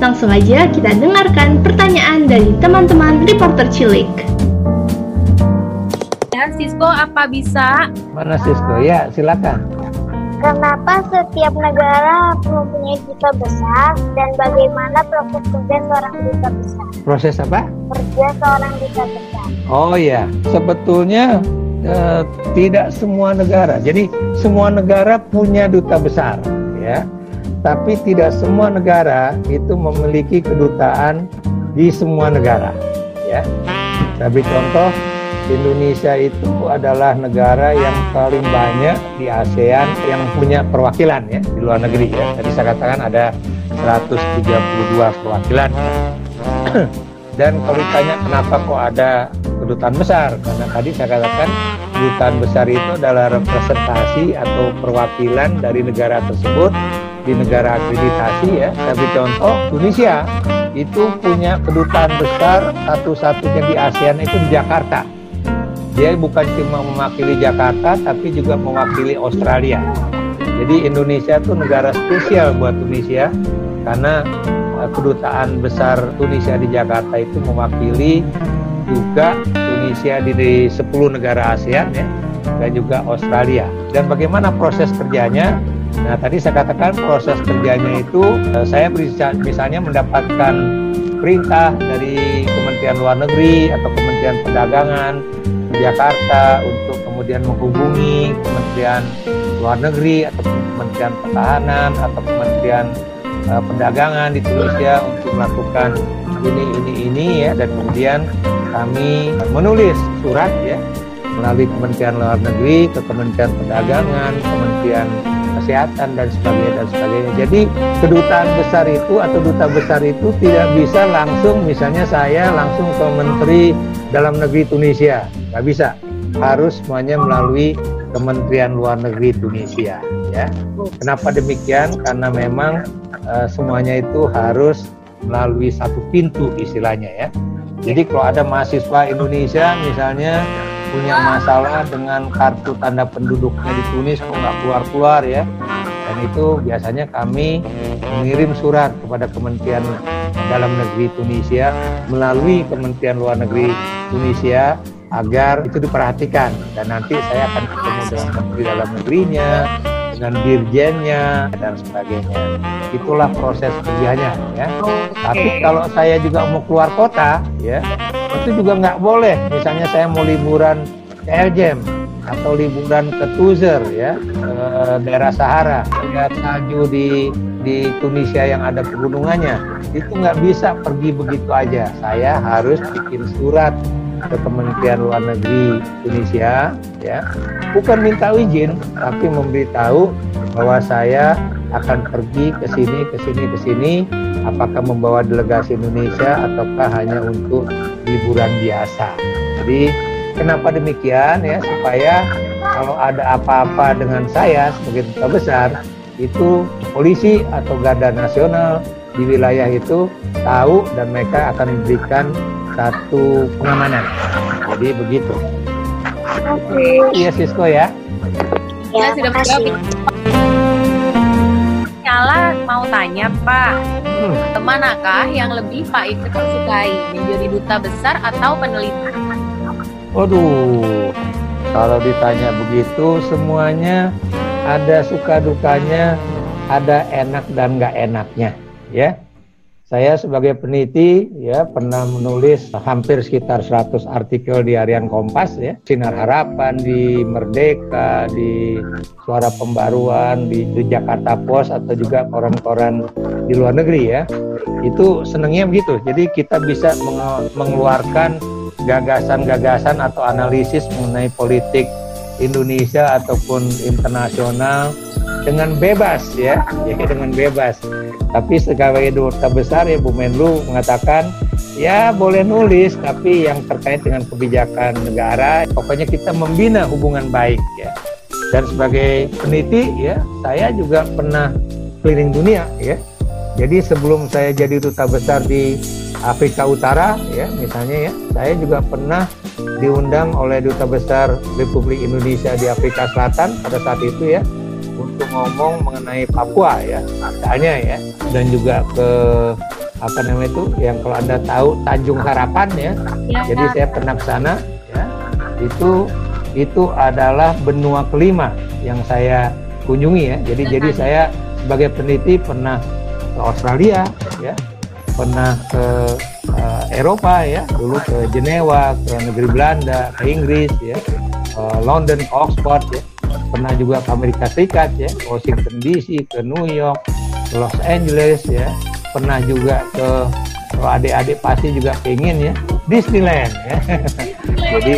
Langsung aja kita dengarkan pertanyaan dari teman-teman reporter Cilik. Ya, Sisko apa bisa? Mana Sisko? Ya, silakan. Kenapa setiap negara mempunyai duta besar dan bagaimana proses kerja seorang duta besar? Proses apa? Kerja seorang duta besar. Oh ya, sebetulnya eh, tidak semua negara. Jadi semua negara punya duta besar, ya. Tapi tidak semua negara itu memiliki kedutaan di semua negara, ya. Tapi contoh Indonesia itu adalah negara yang paling banyak di ASEAN yang punya perwakilan ya di luar negeri ya. Tadi saya katakan ada 132 perwakilan. Dan kalau ditanya kenapa kok ada kedutaan besar, karena tadi saya katakan kedutaan besar itu adalah representasi atau perwakilan dari negara tersebut di negara akreditasi ya. Tapi contoh Tunisia itu punya kedutaan besar satu-satunya di ASEAN itu di Jakarta dia bukan cuma mewakili Jakarta tapi juga mewakili Australia. Jadi Indonesia itu negara spesial buat Tunisia karena eh, kedutaan besar Tunisia di Jakarta itu mewakili juga Tunisia di, di 10 negara ASEAN ya dan juga Australia. Dan bagaimana proses kerjanya? Nah, tadi saya katakan proses kerjanya itu eh, saya misalnya mendapatkan perintah dari Kementerian Luar Negeri atau Kementerian Perdagangan Jakarta untuk kemudian menghubungi Kementerian Luar Negeri atau Kementerian Pertahanan atau Kementerian uh, Perdagangan di Indonesia untuk melakukan ini ini ini ya. Dan kemudian kami menulis surat ya melalui Kementerian Luar Negeri ke Kementerian Perdagangan, Kementerian Kesehatan dan sebagainya dan sebagainya. Jadi kedutaan besar itu atau duta besar itu tidak bisa langsung misalnya saya langsung ke Menteri Dalam Negeri Tunisia. Nggak bisa. Harus semuanya melalui Kementerian Luar Negeri Tunisia ya. Kenapa demikian? Karena memang uh, semuanya itu harus melalui satu pintu istilahnya ya. Jadi kalau ada mahasiswa Indonesia misalnya punya masalah dengan kartu tanda penduduknya di Tunis kok nggak keluar-keluar ya. Dan itu biasanya kami mengirim surat kepada Kementerian Dalam Negeri Tunisia melalui Kementerian Luar Negeri Tunisia agar itu diperhatikan. Dan nanti saya akan ketemu dengan menteri dalam negerinya dengan dirjennya dan sebagainya. Itulah proses kerjanya ya. Tapi kalau saya juga mau keluar kota ya itu juga nggak boleh. Misalnya saya mau liburan ke Eljem atau liburan ke Tuzer ya ke daerah Sahara. Lihat salju di di Tunisia yang ada pegunungannya. Itu nggak bisa pergi begitu aja. Saya harus bikin surat ke Kementerian Luar Negeri Indonesia ya. Bukan minta izin tapi memberitahu bahwa saya akan pergi ke sini ke sini ke sini. Apakah membawa delegasi Indonesia ataukah hanya untuk liburan biasa jadi kenapa demikian ya supaya kalau ada apa-apa dengan saya sebagai duta besar itu polisi atau garda nasional di wilayah itu tahu dan mereka akan memberikan satu pengamanan. Jadi begitu. Oke. Iya Sisko ya. Ya, Ya, sudah menjawab. Nyala mau tanya Pak, Hmm. manakah yang lebih Pak Ikut sukai, menjadi duta besar atau peneliti? Waduh, kalau ditanya begitu semuanya ada suka dukanya, ada enak dan nggak enaknya, ya. Saya sebagai peneliti ya pernah menulis hampir sekitar 100 artikel di harian Kompas ya, Sinar Harapan di Merdeka, di Suara Pembaruan, di, Jakarta Post atau juga koran-koran di luar negeri ya. Itu senangnya begitu. Jadi kita bisa menge- mengeluarkan gagasan-gagasan atau analisis mengenai politik Indonesia ataupun internasional dengan bebas ya, jadi dengan bebas. Tapi sebagai duta besar ya Bu Menlu mengatakan ya boleh nulis tapi yang terkait dengan kebijakan negara pokoknya kita membina hubungan baik ya. Dan sebagai peneliti ya saya juga pernah keliling dunia ya. Jadi sebelum saya jadi duta besar di Afrika Utara ya misalnya ya saya juga pernah diundang oleh duta besar Republik Indonesia di Afrika Selatan pada saat itu ya untuk ngomong mengenai Papua ya misalnya ya. Dan juga ke apa namanya itu yang kalau anda tahu Tanjung Harapan ya, Ya, jadi saya pernah ke sana ya. Itu itu adalah benua kelima yang saya kunjungi ya. Jadi jadi saya sebagai peneliti pernah ke Australia ya. Pernah ke eh, Eropa ya. Dulu ke Jenewa ke negeri Belanda ke Inggris ya. Ke London ke Oxford ya pernah juga ke Amerika Serikat ya. Washington DC ke New York ke Los Angeles ya. Pernah juga ke kalau adik-adik pasti juga pengen ya Disneyland ya. Jadi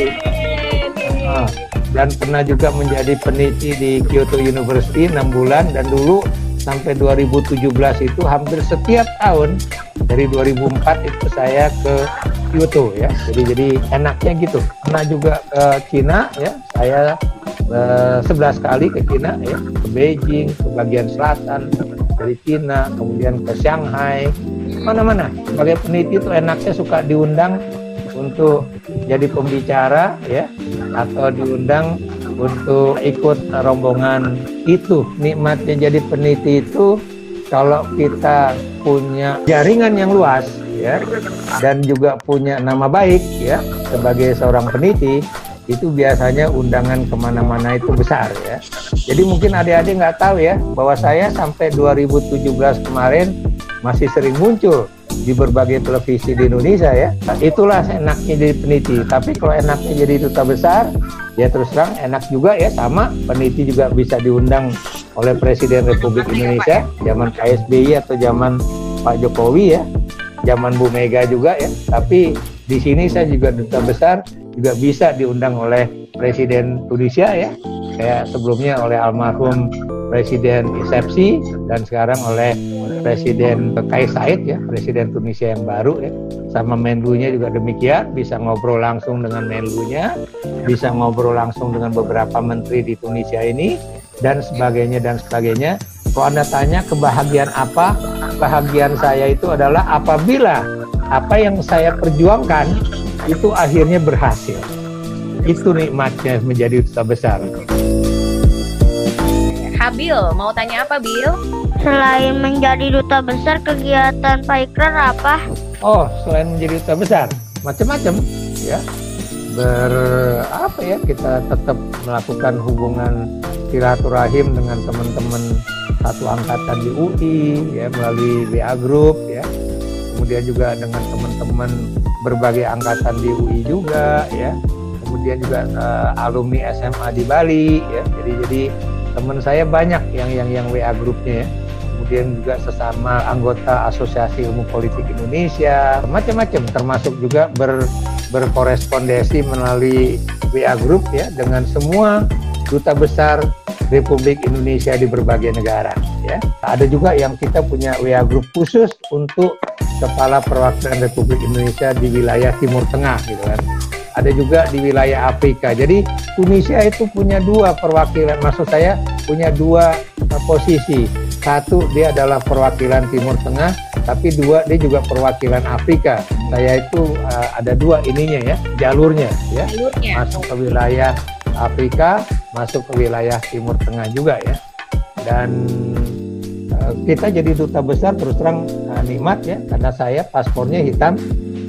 eh, dan pernah juga menjadi peneliti di Kyoto University 6 bulan dan dulu sampai 2017 itu hampir setiap tahun dari 2004 itu saya ke Kyoto ya. Jadi jadi enaknya gitu. Pernah juga ke Cina ya. Saya 11 kali ke Cina ya. Ke Beijing ke bagian selatan dari Cina kemudian ke Shanghai. Mana-mana. Sebagai peneliti itu enaknya suka diundang untuk jadi pembicara ya. Atau diundang untuk ikut rombongan itu. Nikmatnya jadi peneliti itu kalau kita punya jaringan yang luas ya. Dan juga punya nama baik ya sebagai seorang peneliti itu biasanya undangan ke mana-mana itu besar ya jadi mungkin adik-adik nggak tahu ya bahwa saya sampai 2017 kemarin masih sering muncul di berbagai televisi di Indonesia ya. Itulah enaknya jadi peneliti. Tapi kalau enaknya jadi duta besar, ya terus terang enak juga ya sama peneliti juga bisa diundang oleh Presiden Republik Indonesia zaman PSBY atau zaman Pak Jokowi ya, zaman Bu Mega juga ya. Tapi di sini saya juga duta besar juga bisa diundang oleh Presiden Tunisia ya. Kayak sebelumnya oleh almarhum Presiden Isepsi dan sekarang oleh Presiden Kais Said ya, Presiden Tunisia yang baru ya. Sama Menlunya juga demikian, bisa ngobrol langsung dengan Menlunya, bisa ngobrol langsung dengan beberapa menteri di Tunisia ini dan sebagainya dan sebagainya. Kalau Anda tanya kebahagiaan apa? Kebahagiaan saya itu adalah apabila apa yang saya perjuangkan itu akhirnya berhasil. Itu nikmatnya menjadi duta besar. Habil, mau tanya apa, Bil? Selain menjadi duta besar, kegiatan Pak Ikrar apa? Oh, selain menjadi duta besar, macam-macam ya. Ber apa ya kita tetap melakukan hubungan silaturahim dengan teman-teman satu angkatan di UI ya melalui WA Group ya. Kemudian juga dengan teman-teman berbagai angkatan di UI juga ya. Kemudian juga eh, alumni SMA di Bali ya. Jadi jadi teman saya banyak yang yang yang WA grupnya ya kemudian juga sesama anggota Asosiasi Ilmu Politik Indonesia macam-macam termasuk juga ber, berkorespondensi melalui WA Group ya dengan semua duta besar Republik Indonesia di berbagai negara ya ada juga yang kita punya WA Group khusus untuk kepala perwakilan Republik Indonesia di wilayah Timur Tengah gitu kan ada juga di wilayah Afrika. Jadi Tunisia itu punya dua perwakilan, maksud saya punya dua uh, posisi. Satu dia adalah perwakilan Timur Tengah, tapi dua dia juga perwakilan Afrika. Saya itu uh, ada dua ininya ya, jalurnya ya. Jalurnya. Masuk ke wilayah Afrika, masuk ke wilayah Timur Tengah juga ya. Dan kita jadi duta besar terus terang uh, nikmat ya, karena saya paspornya hitam,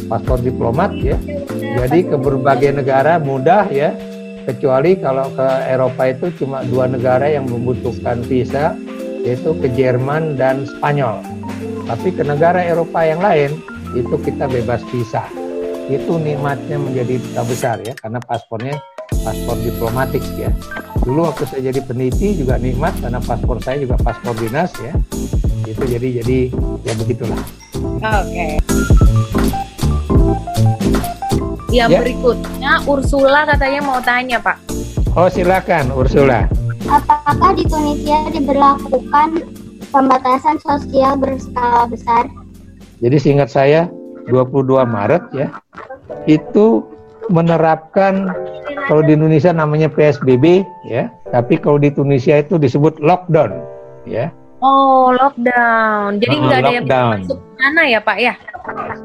paspor diplomat ya. Jadi ke berbagai negara mudah ya, kecuali kalau ke Eropa itu cuma dua negara yang membutuhkan visa, yaitu ke Jerman dan Spanyol. Tapi ke negara Eropa yang lain itu kita bebas visa. Itu nikmatnya menjadi duta besar ya, karena paspornya paspor diplomatik ya. Dulu waktu saya jadi peneliti juga nikmat karena paspor saya juga paspor dinas ya. Itu jadi jadi ya begitulah. Oke. Yang Ya. berikutnya Ursula katanya mau tanya, Pak. Oh silakan Ursula. Apakah di Tunisia diberlakukan pembatasan sosial berskala besar? Jadi seingat saya 22 Maret ya itu menerapkan kalau di Indonesia namanya PSBB ya, tapi kalau di Tunisia itu disebut lockdown ya. Oh, lockdown. Jadi Oh, nggak ada yang masuk ke sana ya, Pak ya?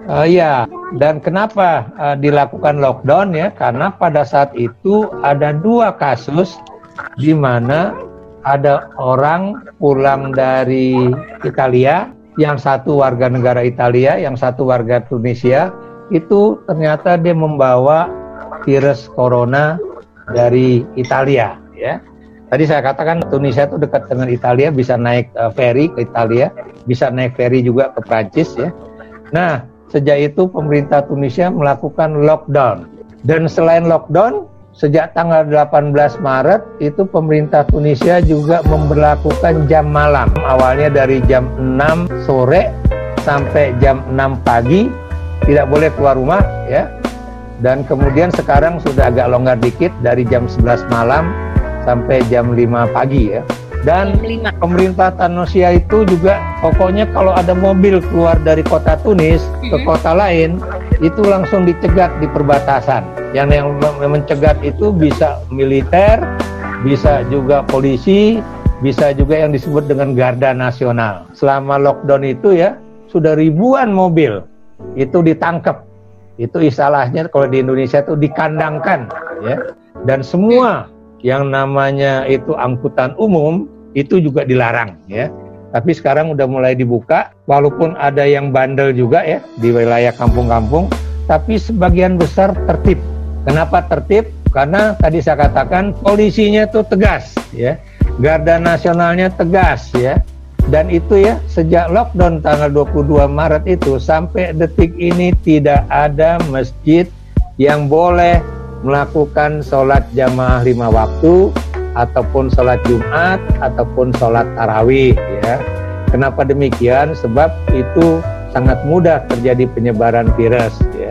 Eh, Iya, dan kenapa eh, dilakukan lockdown ya? Karena pada saat itu ada dua kasus di mana ada orang pulang dari Italia yang satu warga negara Italia, yang satu warga Tunisia, itu ternyata dia membawa virus corona dari Italia ya. Tadi saya katakan Tunisia itu dekat dengan Italia, bisa naik uh, ferry ke Italia, bisa naik ferry juga ke Prancis ya. Nah, sejak itu pemerintah Tunisia melakukan lockdown. Dan selain lockdown, sejak tanggal 18 Maret itu pemerintah Tunisia juga memperlakukan jam malam. Awalnya dari jam 6 sore sampai jam 6 pagi tidak boleh keluar rumah ya. Dan kemudian sekarang sudah agak longgar dikit dari jam 11 malam sampai jam 5 pagi ya. Dan pemerintah Tunisia itu juga pokoknya kalau ada mobil keluar dari kota Tunis ke kota lain itu langsung dicegat di perbatasan. Yang yang mencegat itu bisa militer, bisa juga polisi, bisa juga yang disebut dengan Garda Nasional. Selama lockdown itu ya sudah ribuan mobil itu ditangkap. Itu istilahnya kalau di Indonesia itu dikandangkan ya. Dan semua yang namanya itu angkutan umum itu juga dilarang ya. Tapi sekarang udah mulai dibuka, walaupun ada yang bandel juga ya di wilayah kampung-kampung, tapi sebagian besar tertib. Kenapa tertib? Karena tadi saya katakan polisinya itu tegas ya, garda nasionalnya tegas ya, dan itu ya sejak lockdown tanggal 22 Maret itu sampai detik ini tidak ada masjid yang boleh melakukan sholat jamaah lima waktu ataupun sholat Jumat ataupun sholat tarawih ya. Kenapa demikian? Sebab itu sangat mudah terjadi penyebaran virus ya.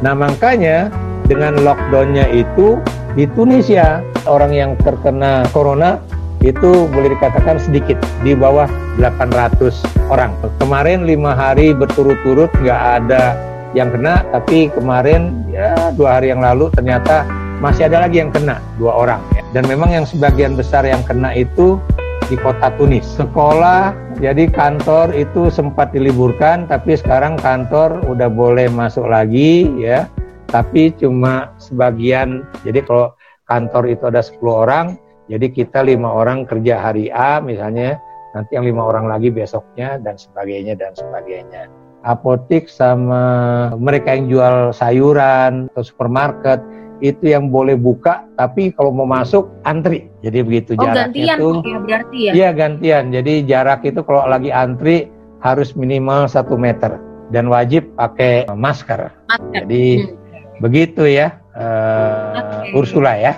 Nah makanya dengan lockdownnya itu di Tunisia orang yang terkena corona itu boleh dikatakan sedikit di bawah 800 orang. Kemarin lima hari berturut-turut nggak ada yang kena, tapi kemarin ya dua hari yang lalu ternyata masih ada lagi yang kena dua orang. Ya. Dan memang yang sebagian besar yang kena itu di kota Tunis. Sekolah, jadi kantor itu sempat diliburkan, tapi sekarang kantor udah boleh masuk lagi ya. Tapi cuma sebagian. Jadi kalau kantor itu ada 10 orang, jadi kita lima orang kerja hari A misalnya, nanti yang lima orang lagi besoknya dan sebagainya dan sebagainya. Apotik sama mereka yang jual sayuran atau supermarket itu yang boleh buka tapi kalau mau masuk antri. Jadi begitu oh, jaraknya gantian ya berarti ya? Iya gantian. Jadi jarak itu kalau lagi antri harus minimal satu meter. Dan wajib pakai masker, masker. jadi hmm. begitu ya uh, okay. Ursula ya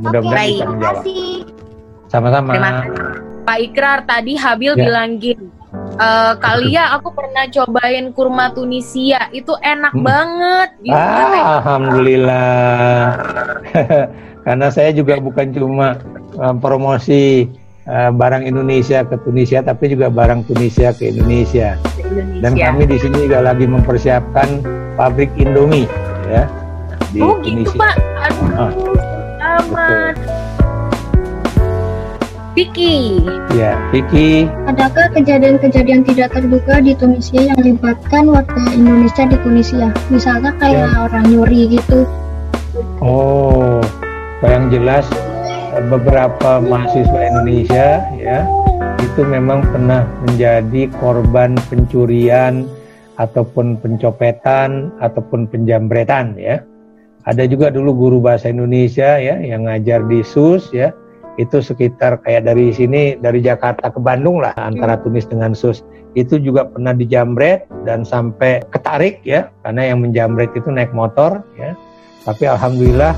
mudah-mudahan okay. bisa menjawab sama-sama Pak Ikrar tadi Habil ya. bilang gini uh, Kalia aku pernah cobain kurma Tunisia itu enak hmm. banget gitu ah, alhamdulillah karena saya juga bukan cuma uh, promosi uh, barang Indonesia ke Tunisia tapi juga barang Tunisia ke Indonesia. Indonesia. Dan kami di sini juga lagi mempersiapkan pabrik Indomie ya di oh, gitu, Tunisia. Gitu, Pak. Aduh, ah, amat. Vicky. Ya, Vicky. Adakah kejadian-kejadian tidak terduga di Tunisia yang melibatkan warga Indonesia di Tunisia? Misalnya kayak ya. orang nyuri gitu. Oh, yang jelas beberapa mahasiswa Indonesia ya itu memang pernah menjadi korban pencurian ataupun pencopetan ataupun penjambretan ya. Ada juga dulu guru bahasa Indonesia ya yang ngajar di SUS ya. Itu sekitar kayak dari sini dari Jakarta ke Bandung lah antara. Tunis dengan Sus itu juga pernah dijamret dan sampai ketarik ya karena yang menjamret itu naik motor ya. Tapi alhamdulillah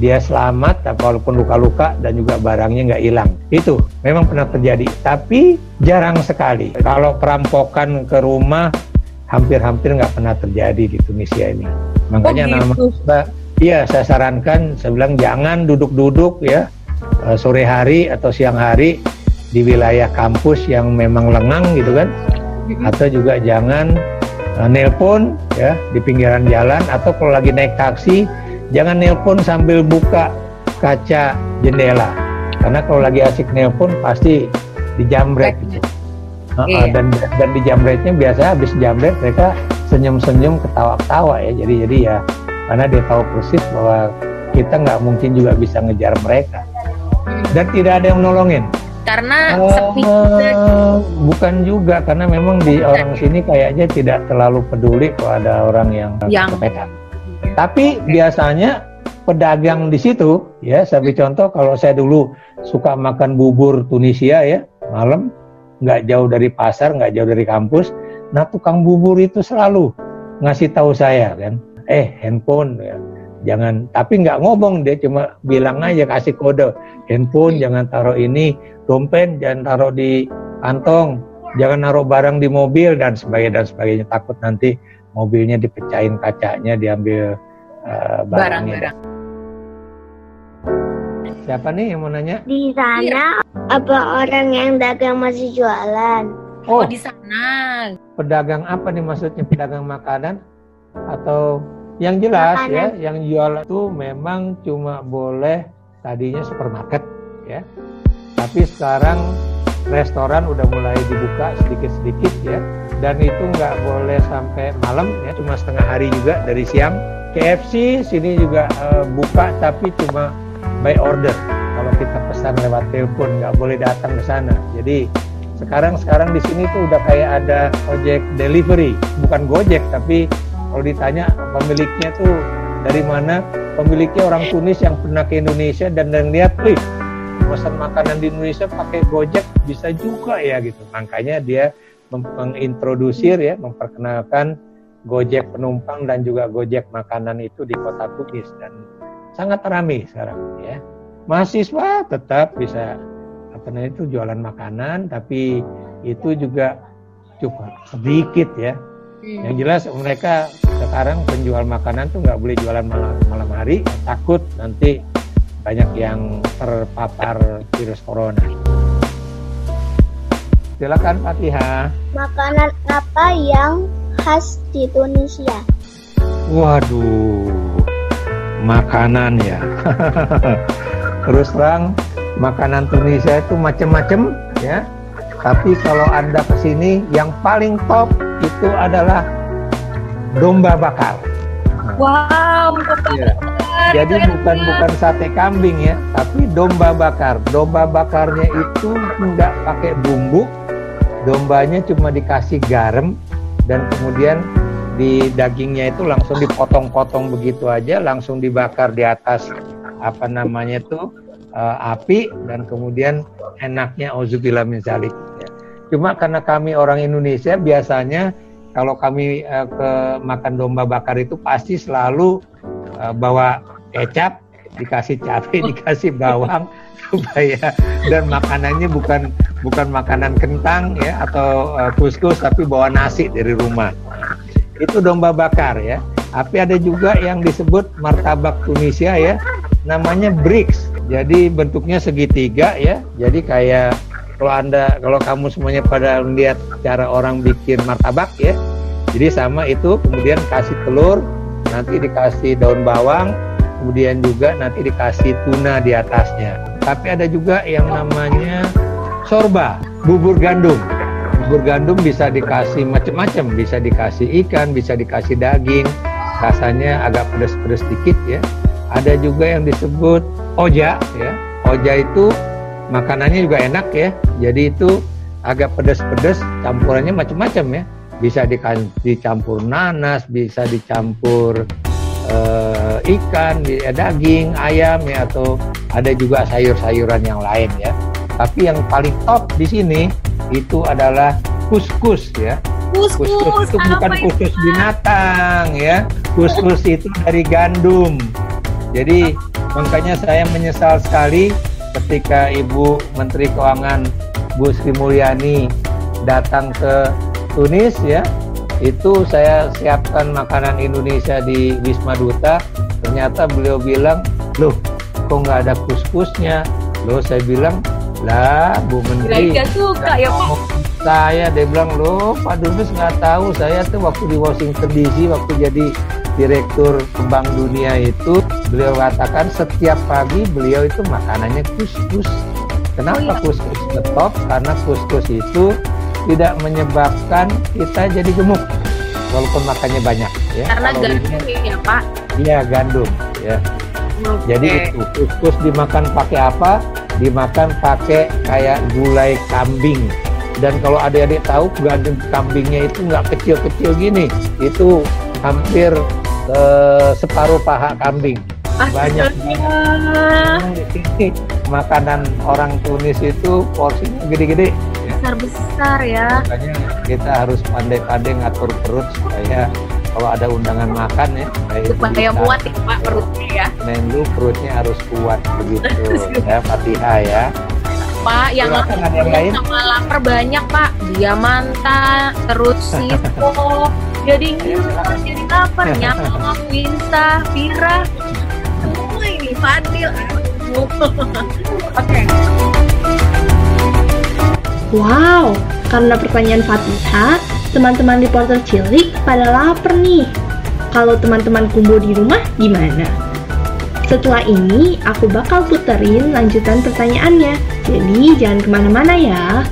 dia selamat walaupun luka-luka dan juga barangnya nggak hilang. Itu memang pernah terjadi tapi jarang sekali. Kalau perampokan ke rumah hampir-hampir nggak pernah terjadi di Tunisia ini. Makanya oh, gitu. nama iya saya sarankan saya bilang jangan duduk-duduk ya uh, sore hari atau siang hari di wilayah kampus yang memang lengang gitu kan. Atau juga jangan uh, nelpon ya di pinggiran jalan atau kalau lagi naik taksi jangan nelpon sambil buka kaca jendela. Karena kalau lagi asik nelpon pasti dijamret gitu. Uh, uh, dan dan di jamretnya biasa habis jamret mereka senyum-senyum ketawa-ketawa ya jadi jadi ya karena dia tahu persis bahwa kita nggak mungkin juga bisa ngejar mereka. Dan tidak ada yang nolongin. Karena Eh, sepi bukan juga karena memang di orang sini kayaknya tidak terlalu peduli kalau ada orang yang Yang-. Tapi biasanya pedagang di situ ya, saya contoh kalau saya dulu suka makan bubur Tunisia ya malam nggak jauh dari pasar, nggak jauh dari kampus. Nah tukang bubur itu selalu ngasih tahu saya kan, eh handphone ya, jangan. Tapi nggak ngomong dia cuma bilang aja kasih kode handphone jangan taruh ini, dompet jangan taruh di kantong, jangan naruh barang di mobil dan sebagainya dan sebagainya takut nanti mobilnya dipecahin kacanya diambil uh, barangnya. barang-barang. Siapa nih yang mau nanya? Di sana apa orang yang dagang masih jualan? Oh, Oh, di sana. pedagang apa nih maksudnya pedagang makanan atau yang jelas ya, yang jual itu memang cuma boleh tadinya supermarket ya. Tapi sekarang restoran udah mulai dibuka sedikit-sedikit ya. Dan itu nggak boleh sampai malam ya, cuma setengah hari juga dari siang. KFC sini juga eh, buka tapi cuma by order. Kalau kita pesan lewat telepon nggak boleh datang ke sana. Jadi sekarang sekarang di sini tuh udah kayak ada ojek delivery, bukan Gojek tapi kalau ditanya pemiliknya tuh dari mana, pemiliknya orang Tunis yang pernah ke Indonesia dan dan lihat, wih, pesan makanan di Indonesia pakai Gojek bisa juga ya gitu. Makanya dia mengintrodusir ya, memperkenalkan Gojek penumpang dan juga Gojek makanan itu di kota Tunis dan sangat ramai sekarang ya. Mahasiswa tetap bisa apa namanya itu jualan makanan tapi itu juga cukup sedikit ya. Hmm. Yang jelas mereka sekarang penjual makanan tuh nggak boleh jualan malam, malam hari takut nanti banyak yang terpapar virus corona. Silakan Fatihah. Makanan apa yang khas di Tunisia? Waduh, makanan ya. Terus terang, makanan Tunisia itu macam-macam ya. Tapi kalau anda ke sini, yang paling top itu adalah domba bakar. Wow, Iya. Jadi bukan bukan sate kambing ya, tapi domba bakar. Domba bakarnya itu nggak pakai bumbu, dombanya cuma dikasih garam dan kemudian di dagingnya itu langsung dipotong-potong begitu aja, langsung dibakar di atas apa namanya itu eh, api dan kemudian enaknya auzubillah min zalik. Cuma karena kami orang Indonesia biasanya kalau kami eh, ke makan domba bakar itu pasti selalu eh, bawa kecap, dikasih cabai, dikasih bawang supaya dan makanannya bukan bukan makanan kentang ya atau eh, kuskus tapi bawa nasi dari rumah. Itu domba bakar ya. Tapi ada juga yang disebut martabak Tunisia ya. Namanya bricks. Jadi bentuknya segitiga ya. Jadi kayak kalau Anda kalau kamu semuanya pada melihat cara orang bikin martabak ya. Jadi sama itu kemudian kasih telur, nanti dikasih daun bawang, kemudian juga nanti dikasih tuna di atasnya. Tapi ada juga yang namanya sorba, bubur gandum. Bubur gandum bisa dikasih macam-macam, bisa dikasih ikan, bisa dikasih daging. Rasanya agak pedas-pedas sedikit ya. Ada juga yang disebut oja ya. Oja itu makanannya juga enak ya. Jadi itu agak pedas-pedas, campurannya macam-macam ya. Bisa dicampur nanas, bisa dicampur eh, ikan, eh, daging, ayam ya atau ada juga sayur-sayuran yang lain ya. Tapi yang paling top di sini itu adalah kuskus ya. Kuskus Kuskus, itu bukan kuskus binatang ya. Kuskus itu dari gandum. Jadi makanya saya menyesal sekali ketika Ibu Menteri Keuangan Bu Sri Mulyani datang ke Tunis ya. Itu saya siapkan makanan Indonesia di Wisma Duta. Ternyata beliau bilang, loh kok nggak ada kuskusnya? Loh saya bilang, lah Bu Menteri. Gak suka ya Pak. Saya dia bilang loh Pak Dubes nggak tahu saya tuh waktu di Washington DC waktu jadi direktur Bank Dunia itu beliau katakan setiap pagi beliau itu makanannya kuskus. Kenapa Oh, iya. kuskus tetap? Karena kuskus itu tidak menyebabkan kita jadi gemuk walaupun makannya banyak ya. Karena gandum ya Pak. Iya gandum ya. Jadi Oke. itu kuskus dimakan pakai apa? Dimakan pakai kayak gulai kambing. Dan kalau adik-adik tahu gandeng kambingnya itu nggak kecil-kecil gini, itu hampir eh, separuh paha kambing. Banyak sini makanan orang Tunis itu porsinya gede-gede. besar besar ya Makanya kita harus pandai-pandai ngatur perut supaya kalau ada undangan makan ya, kayak supaya kita. muat ya pak perutnya ya. Menlu perutnya harus kuat begitu ya Fatihah ya. pak yang lain? sama lapar banyak pak. Diamanta terus sipo jadi ngiler jadi lapar. Nyamuk Winsa Vira semua ini Fadil. Oke. Wow, karena pertanyaan Fatihah, teman-teman reporter cilik pada lapar nih. Kalau teman-teman kumpul di rumah, gimana? Setelah ini, aku bakal puterin lanjutan pertanyaannya. Jadi, jangan ke mana-mana ya.